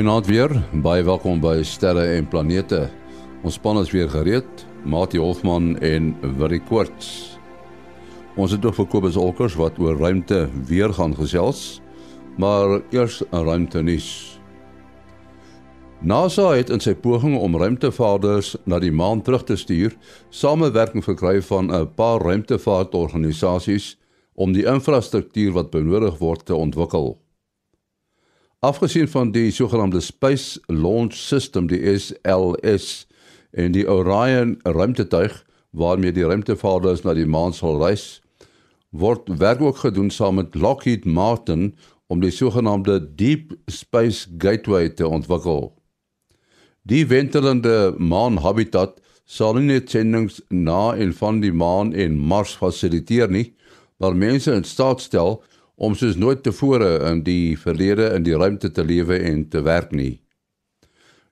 Goeienaand weer. Baie welkom by Sterre en Planete. Ons span is weer gereed. Mati Hofman en Willie Koorts. Ons het ook vir Kobus Olkers wat oor ruimte weer gaan gesels. Maar eers 'n ruimte nuus. NASA het in sy poging om ruimtevaarders na die maan terug te stuur, samewerking verkry van 'n paar ruimtevaartorganisasies om die infrastruktuur wat benodig word te ontwikkel. Afgesien van die sogenaamde Space Launch System, die SLS, en die Orion ruimtetuig waarmee die ruimtevaarders na die maan sal reis, word werk ook gedoen saam met Lockheed Martin om die sogenaamde Deep Space Gateway te ontwikkel. Die wentelende maanhabitat sal nie net sendinge na en van die maan en Mars fasiliteer nie, maar mense in staat stel om soos nooit tevore in die verlede in die ruimte te lewe en te werk nie.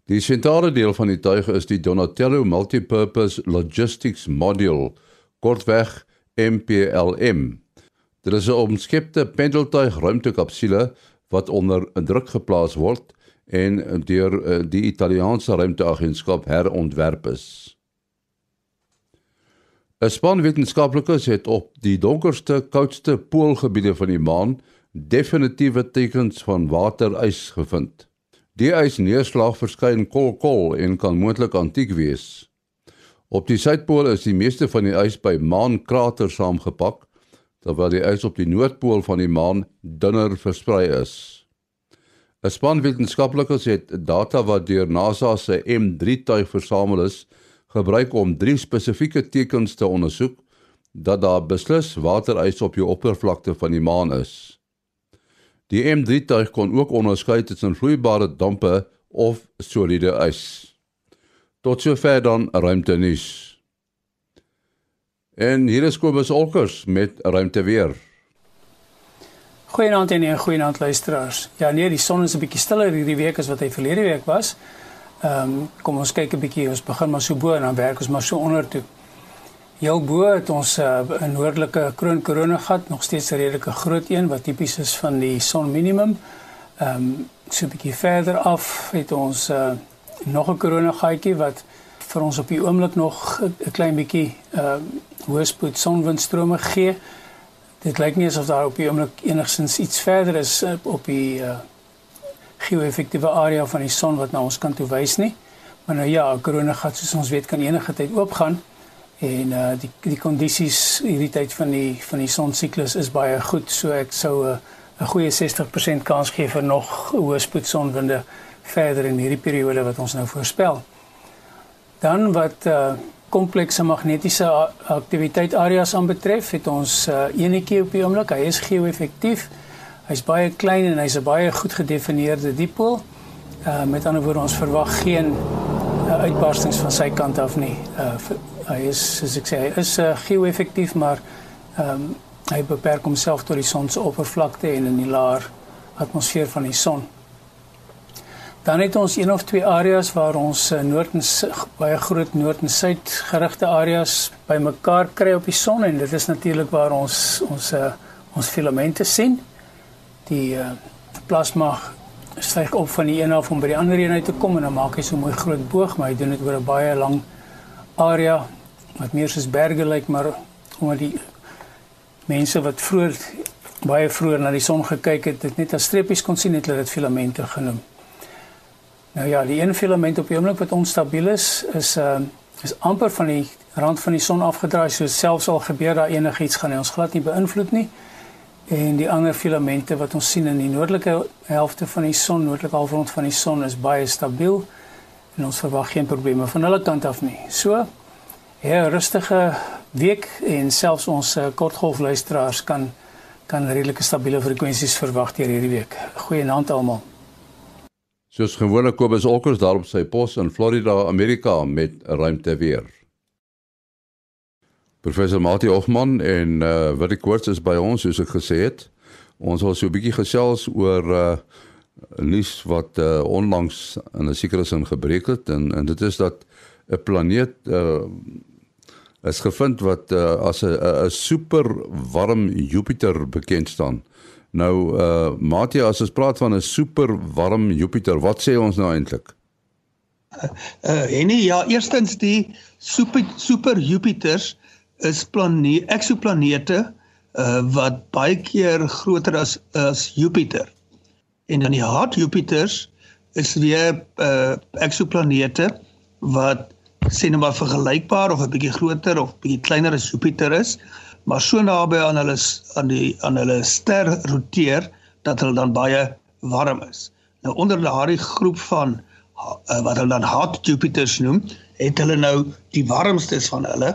Die sentrale deel van die tuig is die Donatello Multipurpose Logistics Module, kortweg MPLM. Dit is 'n omskepte pendeltuig ruimtekapsule wat onder druk geplaas word en deur eh, die Italiaanse ruimteagentskap herontwerp is. 'n Span wetenskaplikes het op die donkerste, koudste poolgebiede van die maan definitiewe tekens van waterys gevind. Die ysneerslag verskyn kolkol en kan moontlik antiek wees. Op die suidpool is die meeste van die ys by maankraters saamgepak, terwyl die ys op die noordpool van die maan dunner versprei is. 'n Span wetenskaplikes het data wat deur NASA se M3 tuig versamel is, gebruik om drie spesifieke tekens te ondersoek dat daar beslis waterys op die oppervlakte van die maan is. Die M3 tuig kon ook onderskei tussen vloeibare dampe of soliede ys. Tot sover dan ruimte nuus. En hier is Kobus Olkers met ruimte weer. Goeienaand en goeienaand luisteraars. Ja nee, die son is 'n bietjie stiller hierdie week as wat hy verlede week was. Ehm um, kom ons kyk 'n bietjie, ons begin maar so bo en dan werk ons maar so onder toe. Heel bo het ons uh, 'n uh, noordelike kroon korona gat, nog steeds 'n redelike groot een wat tipies is van die son minimum. Ehm um, so 'n bietjie verder af het ons uh, nog 'n korona gatjie wat vir ons op die oomblik nog 'n klein bietjie ehm uh, hoëspoed sonwindstrome gee. Dit lyk nie asof daar op die oomblik enigsins iets verder is uh, op die uh, geo-effektiewe area van die son wat na ons kant toe wys nie. Maar nou ja, 'n koronagat soos ons weet kan enige tyd oopgaan en uh die die kondisies hierdie tyd van die van die son siklus is baie goed. So ek sou 'n uh, 'n goeie 60% kans gee vir nog hoë spoed sonwinde verder in hierdie periode wat ons nou voorspel. Dan wat uh komplekse magnetiese aktiwiteit areas aanbetref, het ons uh enetjie op die oomblik. Hy is geo-effektief. Hy's baie klein en hy's 'n baie goed gedefinieerde dipool. Uh met ander woorde ons verwag geen uh, uitbarstings van sy kant af nie. Uh hy is soos ek sê, hy is uh, geo-effektief, maar ehm um, hy beperk homself tot die son se oppervlakte en in die laer atmosfeer van die son. Dan het ons een of twee areas waar ons uh, noord en baie groot noord en suid gerigte areas bymekaar kry op die son en dit is natuurlik waar ons ons uh, ons filamente sien die uh, plasma styg op van die een af om by die ander een uit te kom en dan maak hy so 'n mooi groot boog, maar hy doen dit oor 'n baie lang area wat meer soos berge lyk, maar omdat die mense wat vroeër baie vroeër na die son gekyk het, dit net as streepies kon sien, het hulle dit filamente genoem. Nou ja, die een filament op die oomblik wat onstabiel is, is uh is amper van die rand van die son afgedraai, so selfs al gebeur daar enigiets gaan hy ons glad nie beïnvloed nie en die ander filamente wat ons sien in die noordelike helfte van die son, noordelike halfrond van die son is baie stabiel en ons verwag geen probleme van hulle kant af nie. So, 'n rustige week en selfs ons uh, kortgolfluisteraars kan kan redelike stabiele frekwensies verwag deur hierdie week. Goeienaand almal. Soos gewoonlik Kobus Olkers daar op sy pos in Florida, Amerika met ruimte weer. Professor Mati Hofman en uh wat ek kort is by ons soos ek gesê het. Ons wil so 'n bietjie gesels oor uh nuus wat uh onlangs in 'n sekere sin gebreek het en en dit is dat 'n planeet uh is gevind wat uh, as 'n 'n super warm Jupiter bekend staan. Nou uh Matthias, as ons praat van 'n super warm Jupiter, wat sê ons nou eintlik? Uh, uh en ja, eerstens die super super Jupiters is planete eksoplanete uh wat baie keer groter as as Jupiter. En dan die hart Jupiters is weer uh eksoplanete wat sê nou maar vergelykbaar of 'n bietjie groter of bietjie kleiner as Jupiter is, maar so naby aan hulle aan die aan hulle ster roteer dat hulle dan baie warm is. Nou onder daardie groep van uh, wat hulle dan hot Jupiters noem, het hulle nou die warmstes van hulle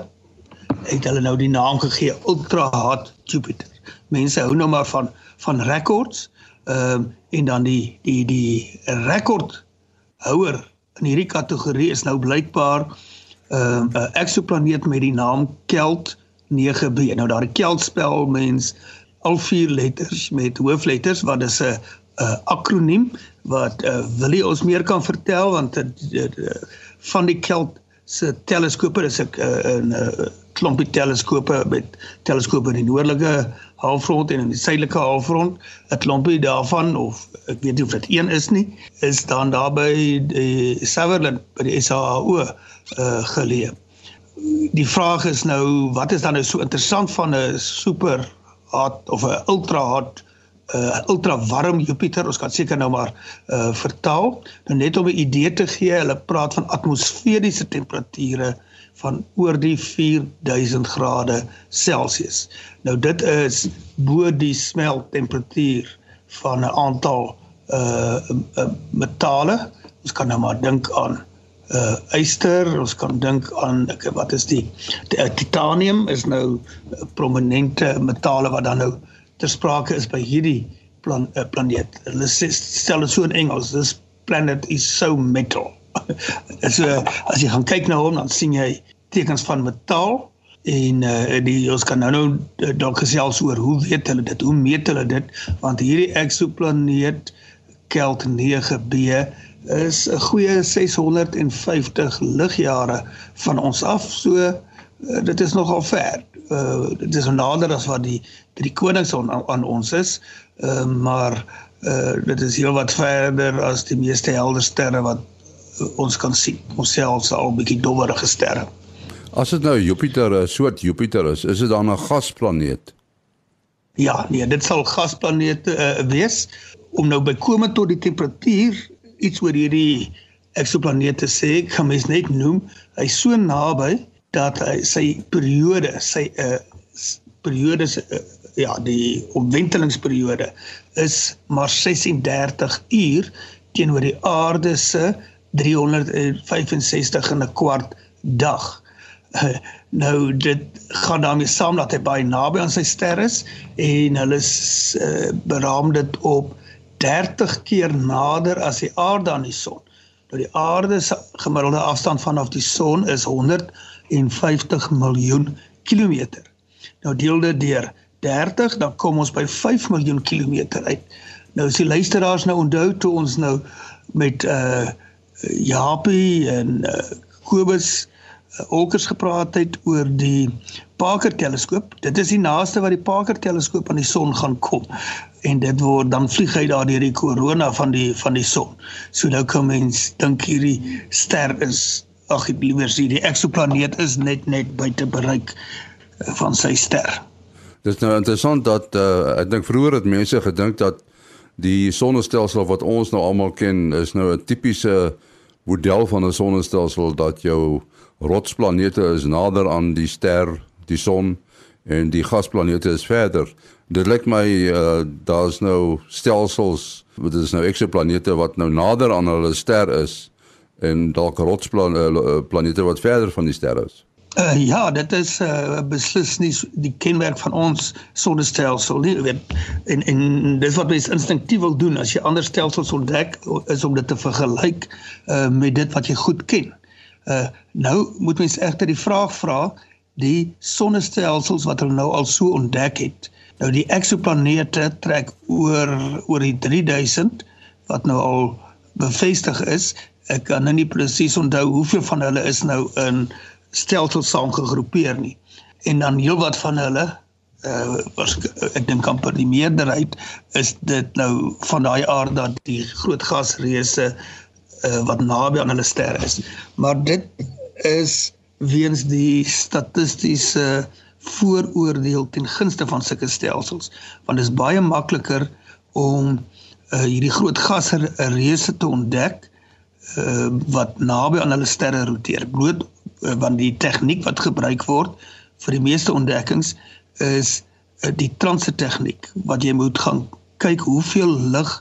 het hulle nou die naam gegee ultra hot Jupiter. Mense hou nou maar van van rekords. Ehm um, en dan die die die rekordhouer in hierdie kategorie is nou blykbaar 'n uh, 'n eksoplaneet met die naam Kelt 9b. Nou daardie Kelt spel mens al vier letters met hoofletters wat is 'n 'n akroniem wat uh, Willie ons meer kan vertel want uh, uh, van die Kelt se teleskope is ek 'n uh, 'n klompie teleskope met teleskope in die noordelike halfrond en in die suidelike halfrond. 'n klompie daarvan of ek weet nie of dit een is nie is dan daar by die Sutherland by die SAO uh, geleë. Die vraag is nou wat is dan nou so interessant van 'n super hot of 'n ultra hot uh ultra warm Jupiter? Ons kan seker nou maar uh vertaal. Nou net om 'n idee te gee hulle praat van atmosferiese temperature van oor die 4000 grade Celsius. Nou dit is bo die smelttemperatuur van 'n aantal uh, uh metale. Ons kan nou maar dink aan uh yster, ons kan dink aan ek wat is die, die uh, titanium is nou prominente metale wat dan nou ter sprake is by hierdie plan, uh, planeet. Hulle stel dit so in Engels, this planet is so metal. so as jy gaan kyk na hom dan sien jy tekens van metaal en uh, die ons kan nou nou dalk gesels oor hoe weet hulle dit hoe meet hulle dit want hierdie eksoplaneet Kelt 9b is 'n goeie 650 ligjare van ons af so uh, dit is nogal ver. Uh, dit is nader as wat die drie konings aan, aan ons is uh, maar uh, dit is heel wat verder as die meeste helder sterre wat ons kan sien. Ons selfs al 'n bietjie dowwerige sterre. As dit nou Jupiter, 'n soort Jupiter is, is dit dan 'n gasplaneet? Ja, nee, dit sal gasplaneet uh, wees om nou bykomend tot die temperatuur iets oor hierdie eksoplanete sê, kan mens net noem, hy's so naby dat hy sy periode, sy uh periode uh, ja, die omwentelingsperiode is maar 36 uur teenoor die aarde se 365 en 'n kwart dag. Uh, nou dit gaan daarmee saam dat hy baie naby aan sy ster is en hulle uh, beraam dit op 30 keer nader as die aarde aan die son. Nou die aarde se gemiddelde afstand vanaf die son is 150 miljoen kilometer. Nou deel dit deur 30 dan kom ons by 5 miljoen kilometer uit. Nou as die luisteraars nou onthou toe ons nou met uh Japie en uh, Kobus uh, Olkers gepraat het oor die Parker teleskoop. Dit is die naaste wat die Parker teleskoop aan die son gaan kom en dit word dan vlieg hy daar deur die korona van die van die son. So nou kom mens dink hierdie ster is ag liewer sê die eksoplaneet is net net buite bereik uh, van sy ster. Dit is nou interessant dat uh, ek dink vroeër het mense gedink dat die sonnestelsel wat ons nou almal ken is nou 'n tipiese model van 'n sonnestelsel dat jou rotsplanete is nader aan die ster, die son en die gasplanete is verder. Dit lyk my uh, daar's nou stelsels, dit is nou eksoplanete wat nou nader aan hulle ster is en dalk rotsplanete uh, wat verder van die ster is. Uh, ja, dit is uh, beslis nie die kenmerk van ons sonnestelsel nie, weet. En en dis wat mens instinktief wil doen as jy ander stelsels ontdek is om dit te vergelyk uh, met dit wat jy goed ken. Uh nou moet mens egter die vraag vra, die sonnestelsels wat hulle nou al so ontdek het. Nou die eksoplanete trek oor oor die 3000 wat nou al bevestig is. Ek kan nou nie presies onthou hoeveel van hulle is nou in stelsels saam gegroepeer nie. En dan heelwat van hulle uh was ek dink amper die meerderheid is dit nou van daai aard dat die groot gasreuse uh wat naby aan hulle ster is. Maar dit is weens die statistiese vooroordeel ten gunste van sulke stelsels want dit is baie makliker om uh hierdie groot gasreuse te ontdek uh wat naby aan hulle sterre roteer. Bloot uh, want die tegniek wat gebruik word vir die meeste ontdekkings is uh, die transit tegniek wat jy moet gaan kyk hoeveel lig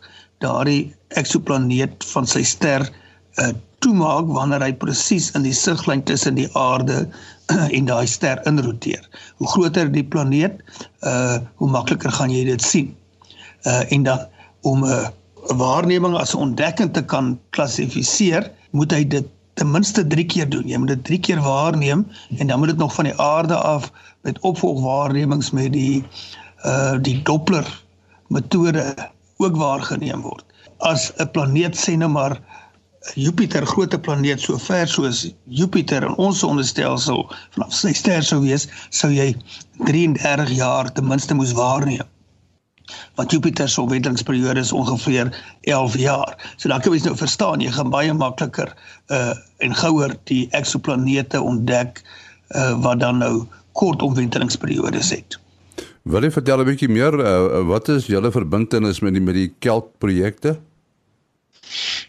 daardie eksoplaneet van sy ster uh, toemaak wanneer hy presies in die siglyn tussen die aarde en daai ster inroteer. Hoe groter die planeet, uh hoe makliker gaan jy dit sien. Uh en dan om 'n uh, waarneming as 'n ontdekking te kan klassifiseer, moet hy dit ten minste 3 keer doen. Jy moet dit 3 keer waarneem en dan moet dit nog van die aarde af met opvolgwaarnemings met die uh die Doppler metode ook waargeneem word. As 'n planeet sê nou maar Jupiter groot planeet so ver soos Jupiter in ons sonnestelsel vanaf sy ster sou wees, sou jy 33 jaar ten minste moes waarneem. Want Jupiter se omwentelingsperiode is ongeveer 11 jaar. So dan kan jy nou verstaan, jy gaan baie makliker uh en gouer die eksoplanete ontdek uh wat dan nou kort omwentelingsperiodes het. Wil jy vertel 'n bietjie meer uh, wat is julle verbintenis met die met die Kelt projekte?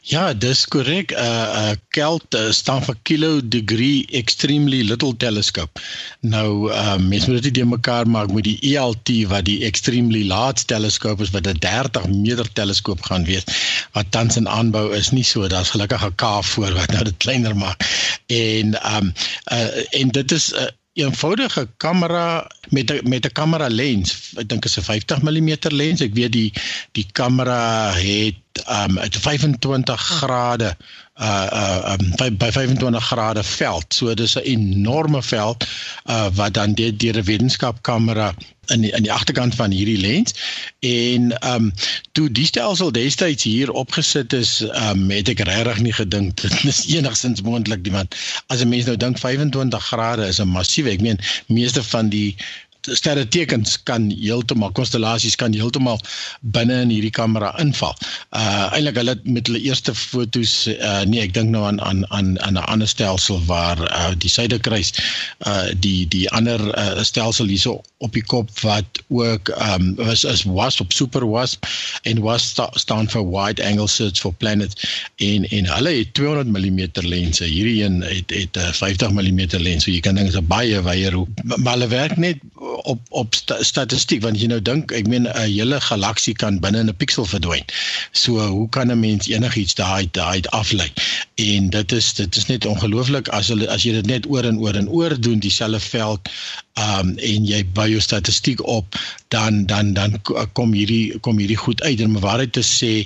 Ja, dis korrek. Uh uh Kelt uh, staan vir Kilo Degree Extremely Little Telescope. Nou uh mens moet dit nie mekaar maak met die ELT wat die Extremely Large Telescope is wat 'n 30 meter teleskoop gaan wees wat tans in aanbou is. Nie so, daar's gelukkig 'n K voor wat nou dit kleiner maak. En um uh en dit is 'n uh, eenvoudige kamera met a, met 'n kamera lens. Ek dink is 'n 50 mm lens. Ek weet die die kamera het um 25 grade uh uh um, by 25 grade veld. So dis 'n enorme veld uh wat dan deur die, die wetenskapkamera in die, in die agterkant van hierdie lens en um toe die stelsel destyds hier opgesit is um het ek regtig nie gedink dit is enigsins moontlik die want as 'n mens nou dink 25 grade is 'n massiewe ek meen meeste van die sterre tekens kan heeltemal konstellasies kan heeltemal binne in hierdie kamera inval. Uh eintlik hulle met hulle eerste fotos uh nee, ek dink nou aan aan aan aan 'n ander stelsel waar uh die Suiderkruis uh die die ander uh, stelsel hierso op die kop wat ook um was is WASP op super WASP en WASP sta, staan vir wide angle search for planets en en hulle het 200 mm lense. Hierdie een het het 'n 50 mm lens. So jy kan dink is 'n baie wyeer hoek. Maar hulle werk net op op st statistiek want jy nou dink ek meen 'n hele galaksie kan binne in 'n piksel verdwyn. So hoe kan 'n mens enigiets daai daai aflei? En dit is dit is net ongelooflik as hulle as jy dit net oor en oor en oor doen dieselfde veld um en jy by jou statistiek op dan dan dan kom hierdie kom hierdie goed uit. En maar waarheid te sê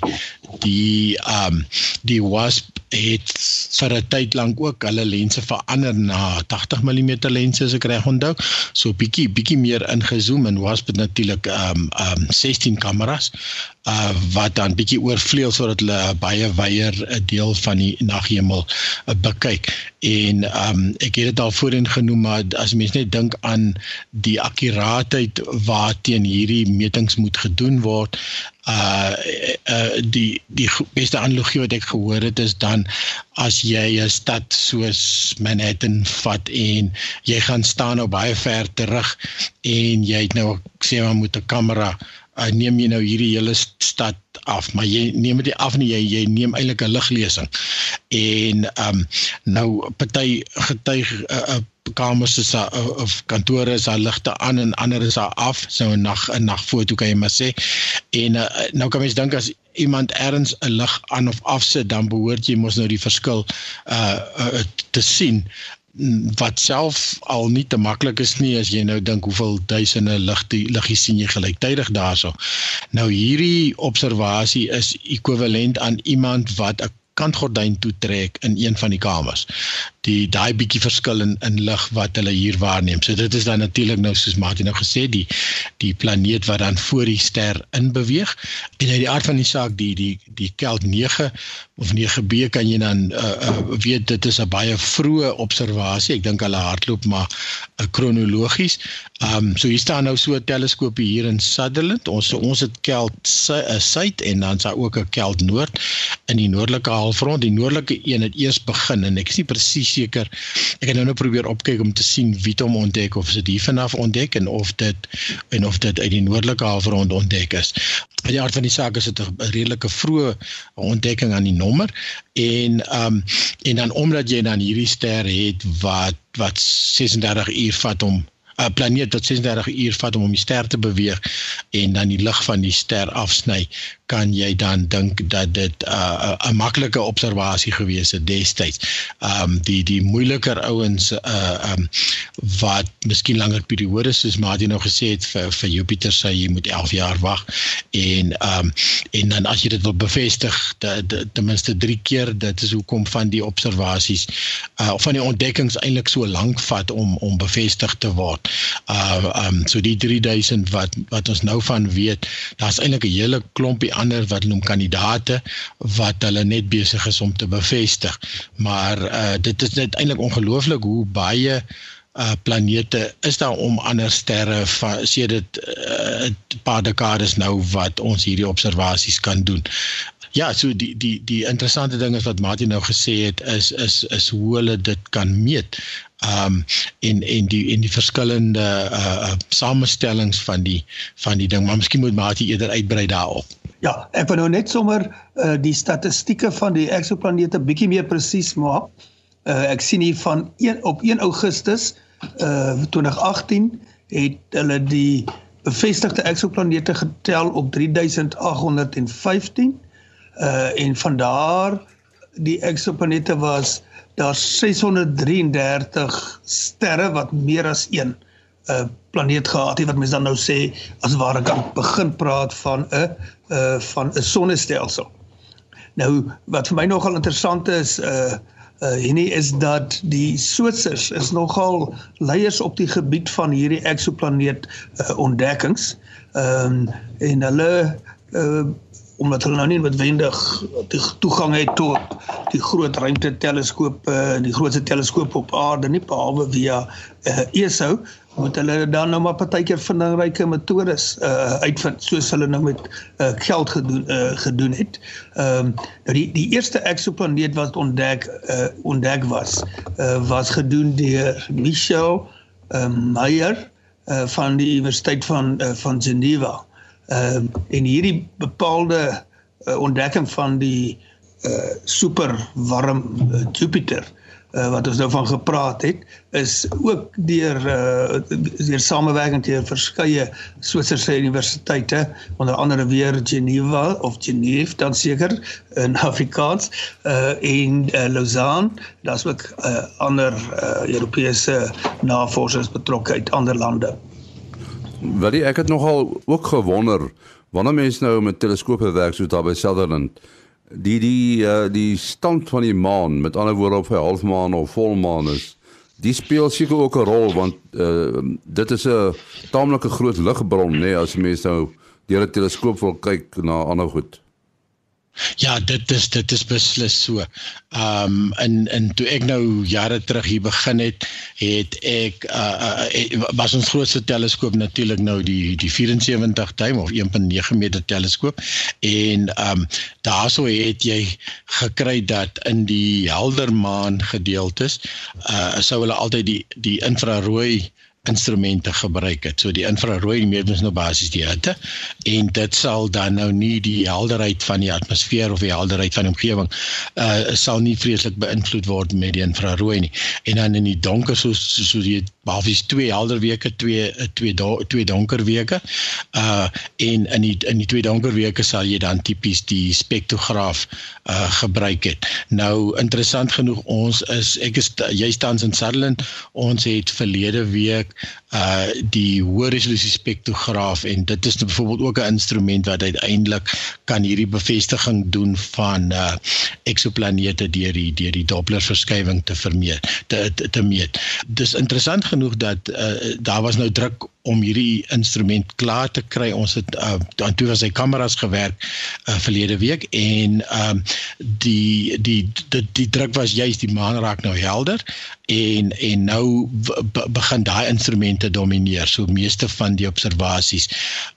die um die wasp het vir 'n tyd lank ook hulle lense verander na 80 mm lense as ek reg onthou. So bietjie bietjie meer ingezoom en wasp het natuurlik um um 16 kameras uh wat dan bietjie oorvleuel sodat hulle baie wyeer 'n deel van die naghemel uh, bekyk. En um ek het dit al voorheen genoem maar as mens net dink aan die akkuraatheid waarteen hierdie metings moet gedoen word uh uh die die beste analogie wat ek gehoor het is dan as jy 'n stad soos Manhattan vat en jy gaan staan nou baie ver terug en jy het nou sê maar met 'n kamera uh, neem jy nou hierdie hele stad af, maar jy neem dit af nie jy jy neem eintlik 'n liglesing. En ehm um, nou party getuig 'n uh, uh, kamers is daar uh, of kantore is daar ligte aan en ander is daar af, so 'n nag 'n nagfoto kan jy maar sê. En uh, nou kan mens dink as iemand ergens 'n lig aan of afsit, dan behoort jy mos nou die verskil uh, uh te sien wat self al nie te maklik is nie as jy nou dink hoeveel duisende ligte liggies sien jy gelyktydig daarso. Nou hierdie observasie is ekwivalent aan iemand wat 'n kantgordyn toetrek in een van die kamers. Die daai bietjie verskil in in lig wat hulle hier waarneem. So dit is dan natuurlik nou soos Martin nou gesê die die planeet wat dan voor die ster in beweeg en uit die aard van die saak die die die Kelt 9 of 9b kan jy dan uh, uh, weet dit is 'n baie vroeë observasie. Ek dink hulle hardloop maar uh, kronologies. Ehm um, so hier staan nou so 'n teleskoop hier in Sutherland. Ons ons het Kelt suid en dan is daar ook 'n Kelt noord in die noordelike halfrond. Die noordelike een het eers begin en ek is nie presies seker. Ek het nou net probeer opkyk om te sien wie hom ontdek of dit hier vanaf ontdek en of dit en of dit uit die noordelike halfrond ontdek is. Uit die aard van die saak is dit 'n redelike vroeë ontdekking aan die nommer en ehm um, en dan omdat jy dan hierdie ster het wat wat 36 uur vat om 'n planeet wat 36 uur vat om om die ster te beweeg en dan die lig van die ster afsny, kan jy dan dink dat dit 'n uh, 'n maklike observasie gewees het destyds. Um die die moeiliker ouens uh um wat miskien langer periodes soos Martin nou gesê het vir vir Jupiter sê jy moet 11 jaar wag en um en dan as jy dit wil bevestig ten minste 3 keer dit is hoekom van die observasies uh of van die ontdekkings eintlik so lank vat om om bevestig te word. Uh um so die 3000 wat wat ons nou van weet, daar's eintlik 'n hele klompie ander wat noem kandidate wat hulle net besig is om te bevestig. Maar uh dit is net eintlik ongelooflik hoe baie uh planete is daar om ander sterre sê dit 'n uh, paar dekades nou wat ons hierdie observasies kan doen. Ja, so die die die interessante ding is wat Martin nou gesê het is is is hoe hulle dit kan meet um en en die en die verskillende uh, uh samestellings van die van die ding maar miskien moet Mati eerder uitbrei daarop. Ja, ek wil nou net sommer uh die statistieke van die eksoplanete bietjie meer presies maak. Uh ek sien hier van 1 op 1 Augustus uh 2018 het hulle die bevestigde eksoplanete getel op 3815 uh en van daar die eksoplanete was daar's 633 sterre wat meer as een uh, planeet gehad het wat mense dan nou sê as ware kan begin praat van 'n uh, van 'n sonnestelsel. Nou wat vir my nogal interessant is uh uh hierdie is dat die Switsers is nogal leiers op die gebied van hierdie eksoplaneet uh, ontdekkings. Ehm um, en hulle uh omdat hulle nou nie noodwendig die toegang het tot die groot ruimte teleskope en die grootste teleskoop op aarde nie behalwe via uh, ESO moet hulle dan nou maar partykeer vindingryke metodes uh, uitvind soos hulle nou met uh, geld gedoen uh, gedoen het. Ehm um, nou die die eerste eksoplaneet wat ontdek uh, ontdek was uh, was gedoen deur Michel uh, Meyer uh, van die Universiteit van uh, van Geneva. Ehm uh, en hierdie bepaalde uh, ontdekking van die uh super warm uh, Jupiter uh, wat ons nou van gepraat het is ook deur uh deur samewerking deur verskeie Switserse universiteite onder andere weer Geneva of Genève dan seker in Afrikaans uh en uh, Lausanne daar's ook uh ander uh Europese navorsers betrokke uit ander lande. Wat ek het nogal ook gewonder wanneer mense nou met teleskope werk so daar by Sutherland die die uh, die stand van die maan met ander woorde of hy halfmaan of volmaan is die speel seker ook 'n rol want uh, dit is 'n taamlike groot ligbron nê nee, as mense nou deur 'n teleskoop wil kyk na ander goed. Ja, dit is dit is beslis so. Ehm um, in in toe ek nou jare terug hier begin het, het ek uh, uh was ons grootste teleskoop natuurlik nou die die 74 duim of 1.9 meter teleskoop en ehm um, daarso het jy gekry dat in die helder maan gedeeltes uh sou hulle altyd die die infrarooi instrumente gebruik het. So die infrarooi meet ons nou basies die hitte en dit sal dan nou nie die helderheid van die atmosfeer of die helderheid van die omgewing uh sal nie vreeslik beïnvloed word met die infrarooi nie. En dan in die donker so so die basies twee helder weke, twee twee twee donker weke. Uh en in die in die twee donker weke sal jy dan tipies die spektrograaf uh gebruik het. Nou interessant genoeg ons is ek is jy staan in Sutherland. Ons het verlede week uh die hoë resolusie spektrograaf en dit is byvoorbeeld ook 'n instrument wat uiteindelik kan hierdie bevestiging doen van uh eksoplanete deur die deur die Doppler verskywing te vermeet te te, te meet. Dis interessant genoeg dat uh daar was nou druk om hierdie instrument klaar te kry. Ons het uh, aan toe was hy kameras gewerk uh, verlede week en ehm um, die, die die die druk was juist die maan raak nou helder en en nou begin daai instrumente domineer. So meeste van die observasies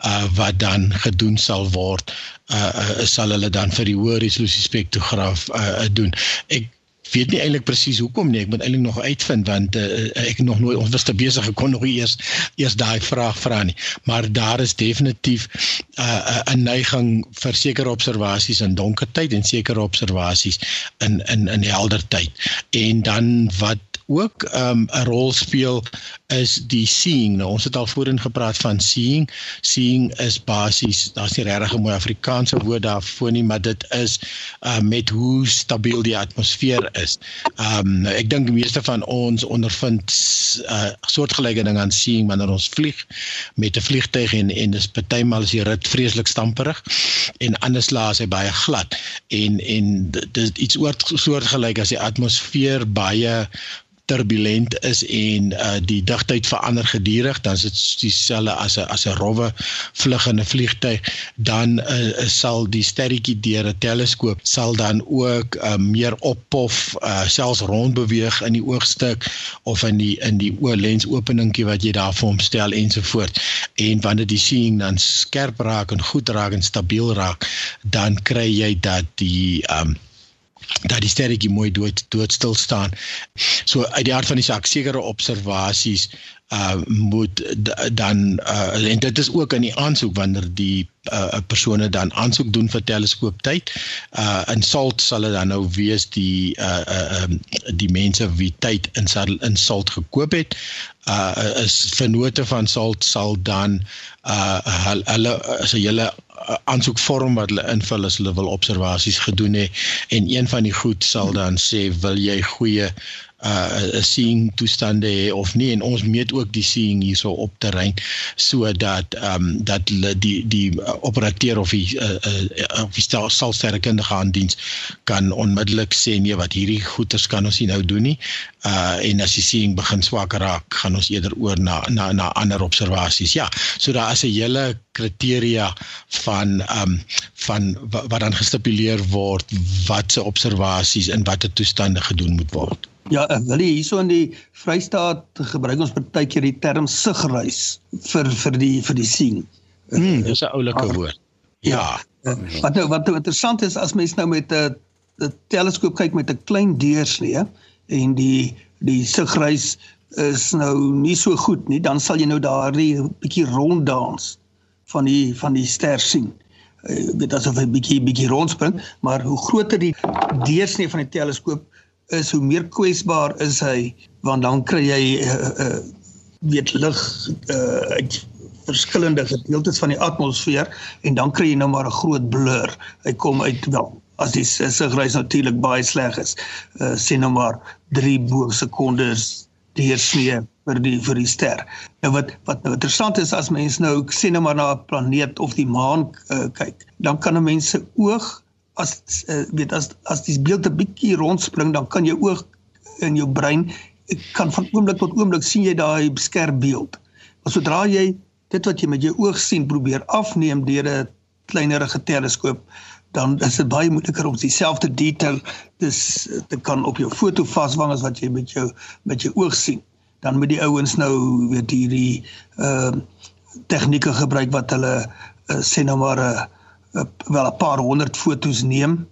uh wat dan gedoen sal word uh, uh sal hulle dan vir die hoë resolusie spektrograaf uh doen. Ek weet nie eintlik presies hoekom nie. Ek moet eintlik nog uitvind want uh, ek nog nooit ons was te besig gekon nog eers eers daai vraag vra nie. Maar daar is definitief 'n uh, 'n neiging vir sekere observasies in donker tyd en sekere observasies in in in helder tyd. En dan wat ook um, 'n um, rol speel is die seeing. Nou ons het al voorheen gepraat van seeing. Seeing is basies, daar's nie regtig 'n mooi Afrikaanse woord daarvoor nie, maar dit is uh, met hoe stabiel die atmosfeer is. Um, ek dink die meeste van ons ondervind 'n uh, soortgelyke ding aan seeing wanneer ons vlieg met 'n vliegtyg en en dis partymal is die rit vreeslik stamperig en anders laas hy baie glad en en dit iets soortgelyk as die atmosfeer baie turbulent is en uh die digtheid verander gedurig dan is dit dieselfde as 'n as 'n rowwe vlugende vliegtyg dan uh, sal die sterretjie deur 'n teleskoop sal dan ook uh, meer oppof uh, selfs rond beweeg in die oogstuk of in die in die oorlens openingkie wat jy daar vir hom stel ensovoort en wanneer die seeing dan skerp raak en goed raak en stabiel raak dan kry jy dat die um, dat die sterretjie mooi dood doodstil staan. So uit die hart van die saak sekere observasies uh moet dan uh en dit is ook in die aansoek wanneer die uh persone dan aansoek doen vir teleskooptyd. Uh in Salt sal dit dan nou wees die uh uh um, die mense wie tyd in in Salt gekoop het. Uh is vennote van Salt sal dan uh hulle as 'n hele aansoekvorm wat hulle invul as hulle wil observasies gedoen het en een van die goed sal dan sê wil jy goeie uh seeing toestande hê of nie en ons meet ook die seeing hierso op terrein sodat ehm um, dat die die operateur of die uh, uh, of die sal sterrekundige aandiens kan onmiddellik sê nee wat hierdie goeters kan ons nie nou doen nie. Uh en as die seeing begin swak raak gaan ons eerder oor na na na ander observasies ja so daar is 'n hele kriteria van ehm um, van wat dan gestipuleer word watse observasies in watter toestande gedoen moet word Ja, wil jy hierso in die Vrystaat gebruik ons baie keer die term sigreis vir vir die vir die sien. Mm, dis 'n oulike ah, woord. Ja. ja. Wat nou wat nou interessant is as mens nou met 'n 'n teleskoop kyk met 'n klein deursnee en die die sigreis is nou nie so goed nie, dan sal jy nou daardie bietjie ronddans van die van die ster sien. Jy weet asof hy bietjie bietjie rondspring, maar hoe groter die deursnee van die teleskoop is hoe meer kwesbaar is hy want dan kry jy uh, uh, weet lig uh, uit verskillende gedeeltes van die atmosfeer en dan kry jy nou maar 'n groot blur. Hy kom uit wel as die sigreis natuurlik baie sleg is. Uh, sê nou maar 3 bo sekondes deursnee vir die vir die ster. Nou wat wat nou interessant is as mens nou sê nou maar na 'n planeet of die maan uh, kyk, dan kan 'n mens se oog as uh, weet as as die beeld 'n bietjie rondspring dan kan jy oog in jou brein kan van oomblik tot oomblik sien jy daai skerp beeld. Maar sodra jy dit wat jy met jou oog sien probeer afneem deur 'n kleinerige teleskoop dan is dit baie moeiliker om dieselfde detail dis te kan op jou foto vasvang as wat jy met jou met jou oog sien. Dan moet die ouens nou weet hierdie ehm uh, tegnieke gebruik wat hulle uh, sê nou maar 'n uh, uh, wel 'n paar honderd fotos neem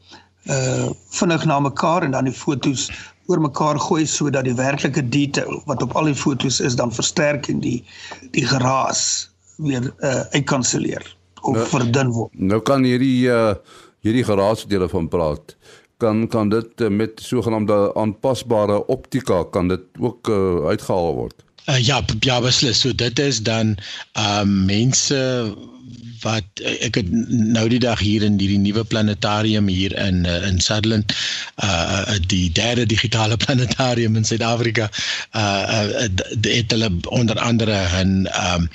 uh vinnig na mekaar en dan die fotos oor mekaar gooi sodat die werklike detail wat op al die fotos is dan versterk en die die geraas weer uh uitkanselleer of nou, verdun word. Nou kan hierdie uh hierdie geraas wat jy van praat kan kan dit uh, met sogenaamde aanpasbare optika kan dit ook uh, uitgehaal word. Uh, ja, ja beslis. So dit is dan ehm uh, mense wat ek het nou die dag hier in hierdie nuwe planetarium hier in uh, in Sutherland uh die derde digitale planetarium in Suid-Afrika uh, het hulle onder andere 'n um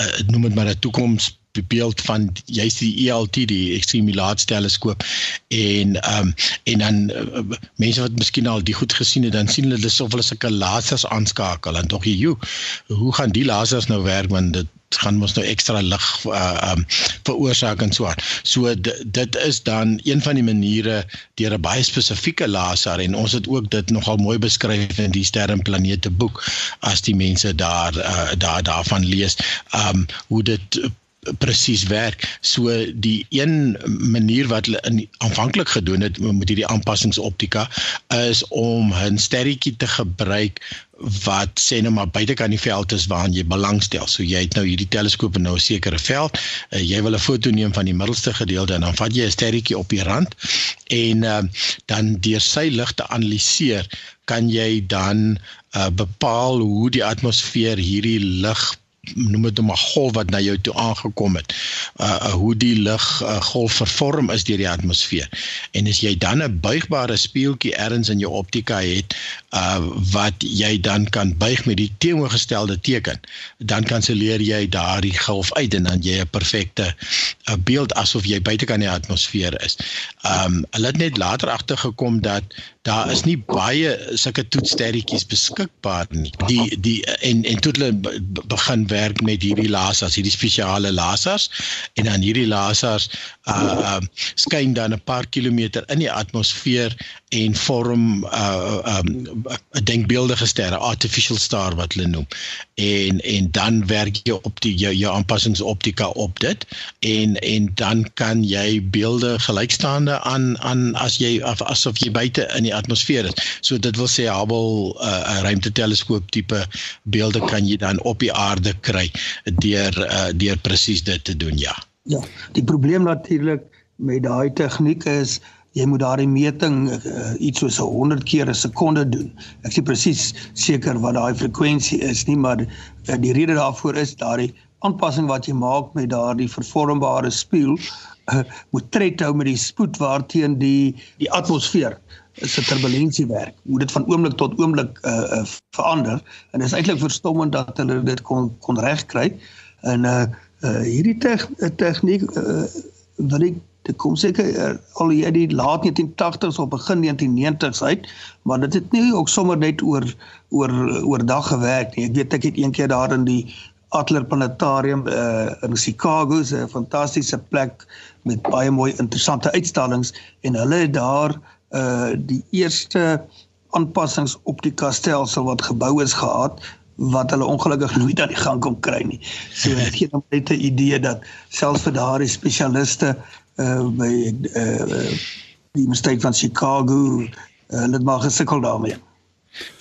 uh, noem dit maar 'n toekoms beeld van juist die ELT die extreme large teleskoop en ehm um, en dan uh, mense wat miskien al die goed gesien het dan sien hulle dis of hulle sulke lasers aanskakel en tog jy hoe gaan die lasers nou werk want dit gaan mos nou ekstra lig uh um veroorsaak en so aan. So dit is dan een van die maniere deur 'n baie spesifieke laser en ons het ook dit nogal mooi beskryf in die sterrenplanete boek as die mense daar uh daar daarvan lees um hoe dit presies werk. So die een manier wat hulle aanvanklik gedoen het met hierdie aanpassingsoptika is om 'n sterretjie te gebruik wat sê nou maar buitekant die veld is waaraan jy belangstel. So jy het nou hierdie teleskoop in nou 'n sekere veld. Uh, jy wil 'n foto neem van die middelste gedeelte en dan vat jy 'n sterretjie op die rand en uh, dan deur sy lig te analiseer kan jy dan uh, bepaal hoe die atmosfeer hierdie lig noem dit 'n golf wat na jou toe aangekom het. Uh, hoe die lig uh, golf vervorm is deur die atmosfeer. En as jy dan 'n buigbare spieeltjie ergens in jou optika het uh wat jy dan kan buig met die teenoorgestelde teken, dan kanselleer jy daardie golf uit en dan jy 'n perfekte uh, beeld asof jy buitekant die atmosfeer is. Um hulle het net later agtergekom dat daar is nie baie sulke toetsterretjies beskikbaar nie. Die die en en toe hulle begin werk met hierdie lasers, hierdie spesiale lasers en dan hierdie lasers uh um, skyn dan 'n paar kilometer in die atmosfeer en vorm uh, um, denkbeeldige ster, artificial star wat hulle noem. En en dan werk jy op die jou, jou aanpassingsoptika op dit en en dan kan jy beelde gelykstaande aan aan as jy asof jy buite in die atmosfeer is. So dit wil sê Hubble 'n uh, ruimteteleskoop tipe beelde kan jy dan op die aarde kry deur uh, deur presies dit te doen, ja. Ja, die probleem natuurlik met daai tegniek is jy moet daardie meting uh, iets soos 100 keer 'n sekonde doen. Ek sê presies seker wat daai frekwensie is nie, maar uh, die rede daarvoor is daardie aanpassing wat jy maak met daardie vervormbare spieël uh, moet tred hou met die spoed waarteen die die atmosfeer se turbulensie werk. Hoe dit van oomblik tot oomblik uh, uh, verander en dit is eintlik verstommend dat hulle dit kon kon regkry. En uh, uh hierdie te tegniek uh, wat ek dit kom seker uh, al jy die laat 1980s of begin 1990s uit, maar dit het nie ook sommer net oor oor oordag gewerk nie. Ek weet ek het eendag daar in die Adler Planetarium uh, in Chicago, 'n fantastiese plek met baie mooi interessante uitstallings en hulle het daar uh die eerste aanpassingsoptika stelsel wat gebou is gehad wat hulle ongelukkig nooit aan die gang kom kry nie. So ek gee net 'n idee dat selfs vir daardie spesialiste uh by uh die mistake van Chicago uh, hulle het maar gesukkel daarmee.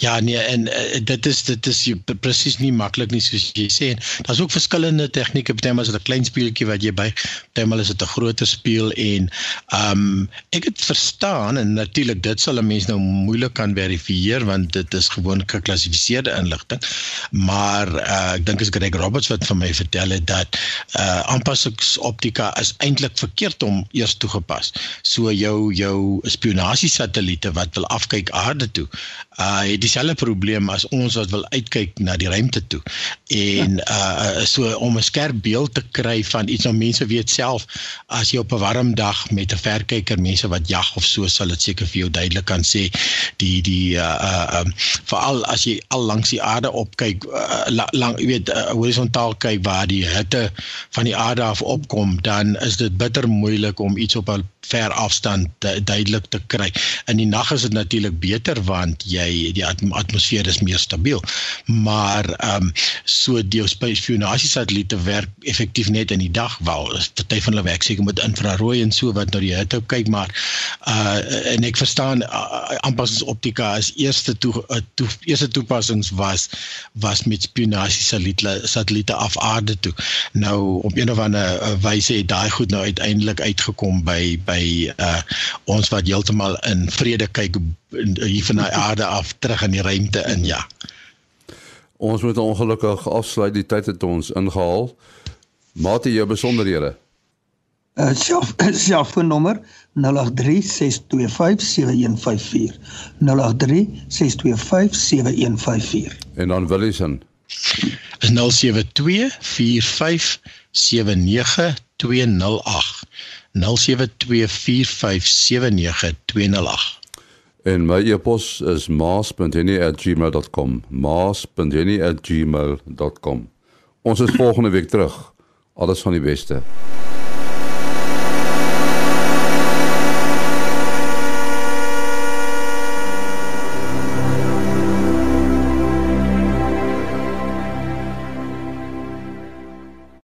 Ja nee en uh, dit is dit is presies nie maklik nie soos jy sê daar's ook verskillende tegnieke partymal is dit 'n klein speeltjie wat jy by partymal is dit 'n groter speel en ehm um, ek het verstaan en natuurlik dit sal 'n mens nou moeilik kan verifieer want dit is gewoon geklassifiseerde inligting maar uh, ek dink is Greg Roberts wat vir my vertel het dat uh, aanpassingsoptika is eintlik verkeerd om eers toegepas. So jou jou spionasie satelliete wat wil afkyk aarde toe uh, het dieselfde probleem as ons wat wil uitkyk na die ruimte toe. En uh so om 'n skerp beeld te kry van iets wat mense weet self as jy op 'n warm dag met 'n verkyker mense wat jag of so sal dit seker vir jou duidelik kan sê die die uh uh um, veral as jy al langs die aarde opkyk uh, lang jy weet uh, horisontaal kyk waar die hitte van die aarde af opkom dan is dit bitter moeilik om iets op 'n ver afstand duidelik te kry. In die nag is dit natuurlik beter want jy die atmosfeer is meer stabiel. Maar ehm um, so die spionasie satelliete werk effektief net in die dag wel. Party van hulle werk seker met infrarooi en so wat na die hitte kyk maar uh en ek verstaan uh, aanpassingsoptika is eerste toe, uh, toe eerste toepassings was was met spionasie satelliete satelliete af aarde toe. Nou op een of ander wyse het daai goed nou uiteindelik uitgekom by by uh ons wat heeltemal in vrede kyk hier van die aarde af terug in die ruimte in ja. Ons moet ongelukkig afsluit die tyd het ons ingehaal. Mate jou besonderhede. Uh self selfoonnommer 0836257154. 0836257154. En dan Willison. Is 0724579208. 0724579208. En my e-pos is maas.henny@gmail.com. maas.henny@gmail.com. Ons is volgende week terug. Alles van die beste.